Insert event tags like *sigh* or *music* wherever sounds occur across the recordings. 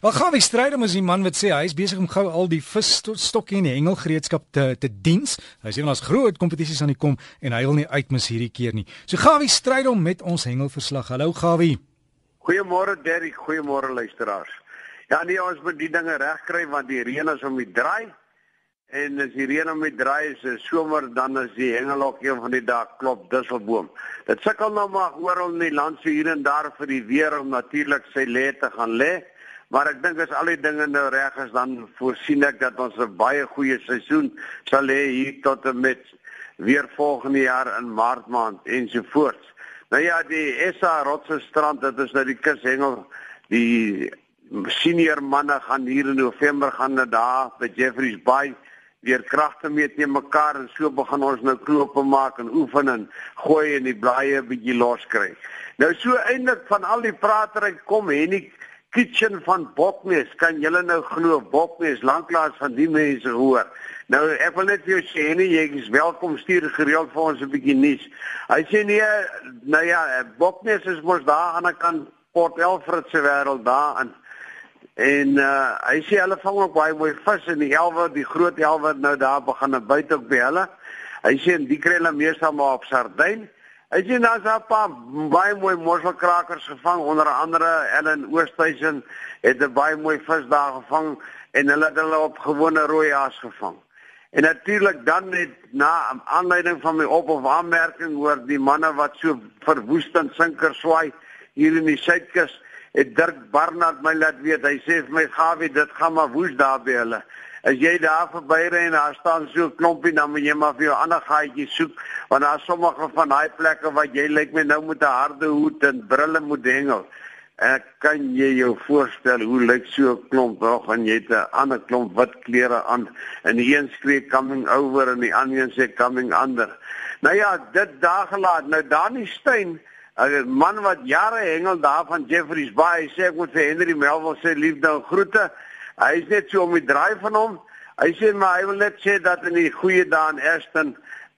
Wel gaan we strydom as die man wat sê hy is besig om gou al die visstokkie en die hengelgereedskap te te diens. Hy sê ons groot kompetisies aan die kom en hy wil nie uitmis hierdie keer nie. So Gawie strydom met ons hengelverslag. Hallo Gawie. Goeiemôre Derrick, goeiemôre luisteraars. Ja nee, ons moet die dinge regkry want die reën is om die draai. En as die reën om die draai is, is somer dan is die hengelhok een van die dae klop dusselboom. Dit sukkel nou maar oral in die land so hier en daar vir die weer om natuurlik sy lê te gaan lê. Maar ek dink as al die dinge nou reg is dan voorsien ek dat ons 'n baie goeie seisoen sal hê hier tot en met weer volgende jaar in Maart maand ensovoorts. Nou ja, die SA Rotse strand, dit is nou die kushengel. Die senior manne gaan hier in November gaan na daar by Jeffreys Bay weer kragte meet teen mekaar en so begin ons nou knope maak en oefen en gooi en die blaaie bietjie loskry. Nou so eintlik van al die pratery kom Henny kitchen van Boknes kan julle nou glo Boknes lanklaas van die mense hoor. Nou ek wil net vir jou sê nee jy is welkom stuur gereeld vir ons 'n bietjie nuus hy sê nee nou ja Boknes is mos daar aan die kant Port Elfrid se wêreld daar aan. En uh, hy sê hulle vang ook baie mooi vis in die elwe die groot elwe nou daar begin buite ook by hulle. Hy sê die kry hulle meestal maar op sardyn Hy sien daar's 'n paar baie mooi mosselkrakers gevang onder andere Ellen Oosthuizen het 'n baie mooi vis daar gevang en hulle het hulle op gewone rooi haas gevang. En natuurlik dan net na aanleiding van my op of aanmerking oor die manne wat so verwoestend sinker swaai hier in die Suidkus het Dirk Barnard my laat weet hy sê vir my Gawie dit gaan maar woes daar by hulle. As jy daar verby ry en daar staan so 'n klompie dan moet jy maar vir jou ander gaatjie soek want daar sommige van daai plekke wat jy lyk my nou met 'n harde hoed en brille moet hengel. Ek kan jy jou voorstel hoe lyk so 'n klomp nog en jy het 'n ander klomp wit klere aan en die een skree coming over en die ander een sê coming under. Nou ja, dit daar gelaat. Nou Dani Steyn 'n man wat jare hengel daar van Jeffreys Bay sê ek moet vir Henry Melville sê liefde en groete. Hy is net so om die draai van hom. Hy sê maar hy wil net sê dat in die goeie dae in Aston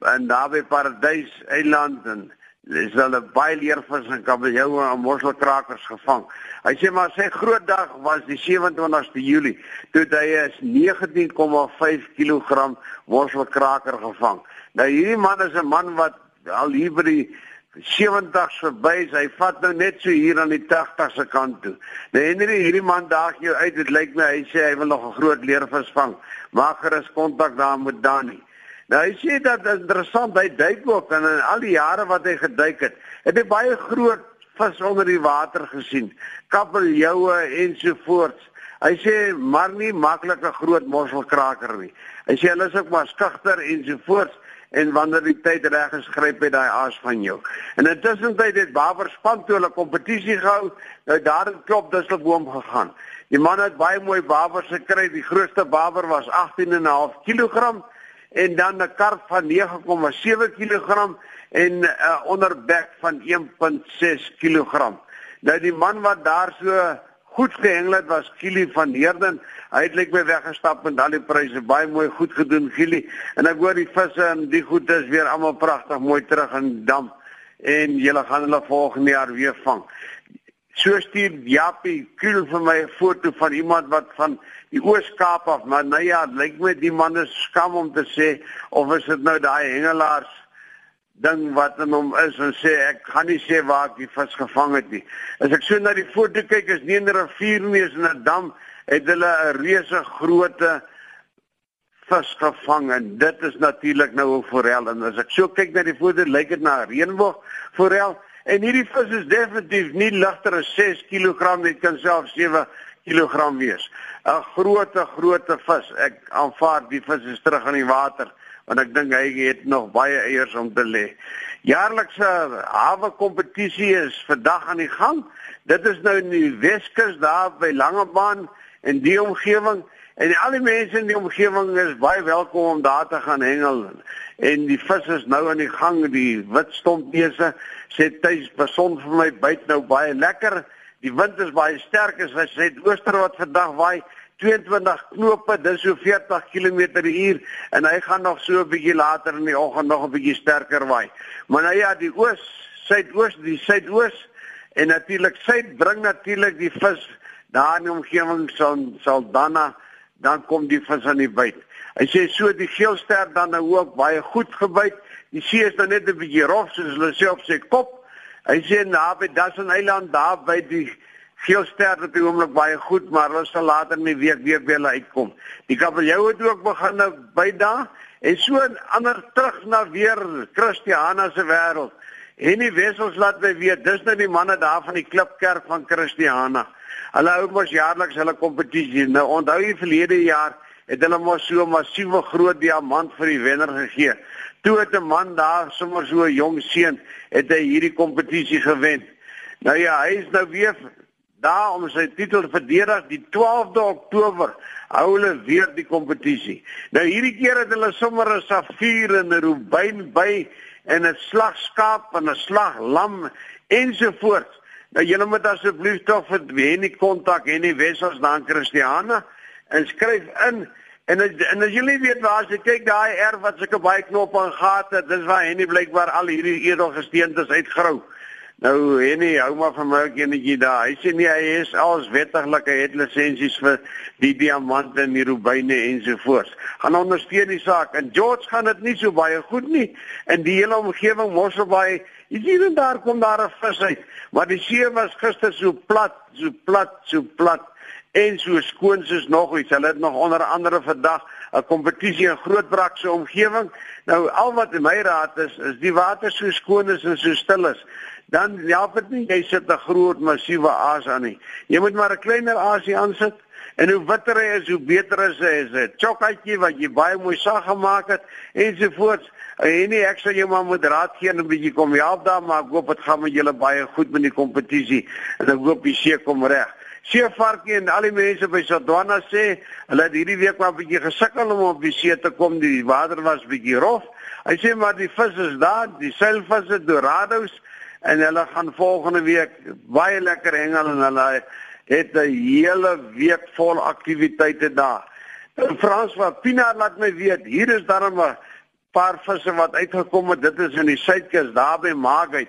en daar by Paradys Eiland en dis hulle baie leervis en kabeljoue en mosselkrakers gevang. Hy sê maar sy groot dag was die 27ste Julie toe hy is 19,5 kg mosselkraker gevang. Nou hierdie man is 'n man wat al hier by die 70 verby, hy vat nou net so hier aan die 80 se kant toe. Nou Henry, hierdie man daag jou uit, dit lyk my hy sê hy wil nog 'n groot leervis vang. Maak gerus kontak daar met Danny. Nou hy sê dat interessant, hy duik ook en in al die jare wat hy geduik het, het hy baie groot vis onder die water gesien. Kabeljoue ensovoorts. Hy sê maar nie maklike groot mosselkraker nie. Hy sê hulle is ook maar skugter ensovoorts en wanneer die tyd reg is, gryp hy daai aas van jou. En intussen tyd het Baber span toe 'n kompetisie gehou, nou daar het klop Dusselboom gegaan. Die man het baie mooi babers gekry. Die grootste baber was 18.5 kg en dan 'n karp van 9,7 kg en 'n uh, onderbek van 1.6 kg. Nou die man wat daar so goed gehengel het was Kili van Heerden. Hy het net weer weggestap met al die pryse. Baie mooi goed gedoen Kili. En ek hoor die visse en die goed is weer almal pragtig mooi terug in dam en julle gaan hulle volgende jaar weer vang. So stuur Japie Kuhl vir my 'n foto van iemand wat van die Oos-Kaap af, maar nou ja, lyk my die man is skam om te sê of is dit nou daai hengelaars ding wat in hom is en sê ek gaan nie sê waar ek die vis gevang het nie. As ek so na die foto kyk is nie 'n rivier nie, is 'n dam het hulle 'n reuse grootte vis gevang en dit is natuurlik nou 'n forel en as ek so kyk na die foto lyk dit na 'n reënboog forel en hierdie vis is definitief nie ligter as 6 kg dit kan self 7 kg wees. 'n Groote groote vis. Ek aanvaar die vis is terug in die water want ek dink hy het nog baie eiers om te lê. Jaarlikse hawe kompetisie is vandag aan die gang. Dit is nou in die Weskus daar by Langebaan en die omgewing en al die mense in die omgewing is baie welkom om daar te gaan hengel. En die vis is nou aan die gang, die wit stompneuse sê tuis beson vir my byt nou baie lekker. Die wind is baie sterk as hy sê ooster wat vandag waai 22 knope, dis so 40 km/h en hy gaan nog so 'n bietjie later in die oggend nog 'n bietjie sterker waai. Maar nou ja, die oos, suidoos, die suidoos en natuurlik suid bring natuurlik die vis daar in die omgewing sal sal dan dan kom die vis aan die byt. Hy sê so die geelster dan nou ook baie goed gebyt. Die see is dan net 'n bietjie rof soos hulle sê op sy kop. Hy sê naby Dassen Eiland daar by die geelster het die oomblik baie goed, maar hulle sal later in die week weer weer uitkom. Die kabeljou het ook begin nou by daar en so ander terug na weer Christiana se wêreld. En die wessels laat my weet, dis nou die manne daar van die Klipkerk van Christiana. Hulle hou mos jaarliks hulle kompetisie. Nou onthou jy verlede jaar het hulle mos so 'n massiewe groot diamant vir die wenner gegee. Toe het 'n man daar sommer so 'n jong seun het hy hierdie kompetisie gewen. Nou ja, hy is nou weer daar om sy titel te verdedig die 12de Oktober. Hou hulle weer die kompetisie. Nou hierdie keer het hulle sommer 'n safier en 'n rubyn by en 'n slagskaap en 'n slaglam ensovoorts. Nou julle moet asseblief tog vir Wenny kontak en die Wessels dan Christiana en skryf in en en as julle weet waar as jy kyk daai erf wat sulke baie knoppe en gate, dis waar Henny blykbaar al hierdie edelgesteentes uitgrou. Nou Henny, hou maar van my enetjie daar. Hy sê nie hy is als wettiglik hy het lisensies vir die diamante en die rubyne ensovoorts. Gaan ondersteun die saak. En George gaan dit nie so baie goed nie. In die hele omgewing Mosselbaai, hier en daar kom daar 'n vis uit, maar die see was gister so plat, so plat, so plat en so skoon soos nog iets. Hulle het nog onder andere vandag 'n kompetisie in Grootbrak se omgewing. Nou al wat my raad is, is die water so skoon is en so stil is dan help dit nie jy sit 'n groot massiewe aas aan nie. Jy moet maar 'n kleiner aasie aansit en hoe witter hy is, hoe beter is hy. Is 'n chokatjie wat jy baie mooi sag gemaak het ensovoorts. En nie ek sal jou maar moet raad gee en 'n bietjie kom help daar, maar ek hoop dit gaan met julle baie goed met die kompetisie en ek hoop die see kom reg. Seevarkie en al die mense by Sodwana sê, hulle het hierdie week maar 'n bietjie gesukkel om op die see te kom. Die water was bietjie rof. Hy sê maar die vis is daar, die seilvisse, dorados en hulle gaan volgende week baie lekker hengel en hulle het 'n hele week vol aktiwiteite daar. En Frans van Pina laat my weet, hier is daar 'n paar visse wat uitgekom het. Dit is in die suidkus daar by Maagheid.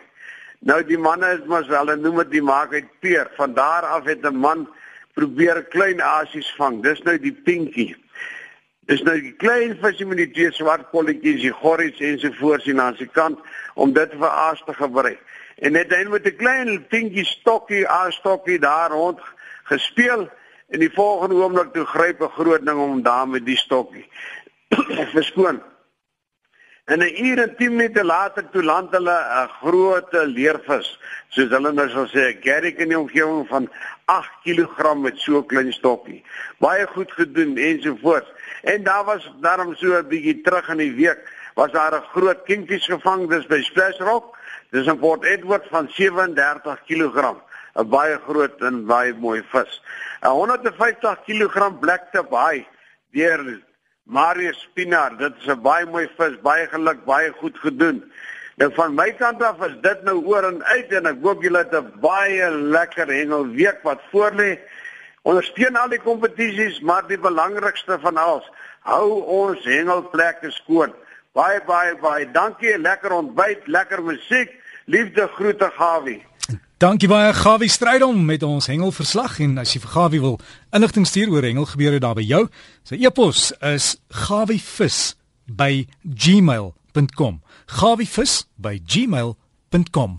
Nou die manne is mos hulle noem dit die Maagheid peer. Van daar af het 'n man probeer klein asies vang. Dis nou die pinkie. Dis nou die klein visie met die twee swart kolletjies, die ensovoorts en aan sy kant om dit vir aas te gebruik en net dan met 'n klein pinkie stokkie, aastokkie daar rond gespeel en die volgende oomblik toe gryp 'n groot ding om daar met die stokkie. *coughs* Verskoon. En 'n uur en 10 minute later toe land hulle 'n groot leervis, soos hulle nou sal sê, 'n garrick in die omgewing van 8 kg met so klein stokkie. Baie goed gedoen ensovoorts. En daar was daarom so 'n bietjie terug in die week was daar 'n groot kingfish gevang dis by Splash Rock Dis 'n Port Edward van 37 kg, 'n baie groot en baie mooi vis. 'n 150 kg blacktip haai deur Marius Spinar. Dit is 'n baie mooi vis, baie geluk, baie goed gedoen. Nou van my kant af is dit nou oor en uit en ek hoop julle het 'n baie lekker hengelweek wat voorlê. Ondersteun al die kompetisies, maar die belangrikste van alles, hou ons hengelplekke skoon. Baie baie baie dankie, lekker ontbyt, lekker musiek. Liefde groete Gawie. Dankie baie Gawie Strydom met ons hengelverslag en as jy vir Gawie wil inligting stuur oor hengelgebeure daar by jou, sy e-pos is gawievis@gmail.com. gawievis@gmail.com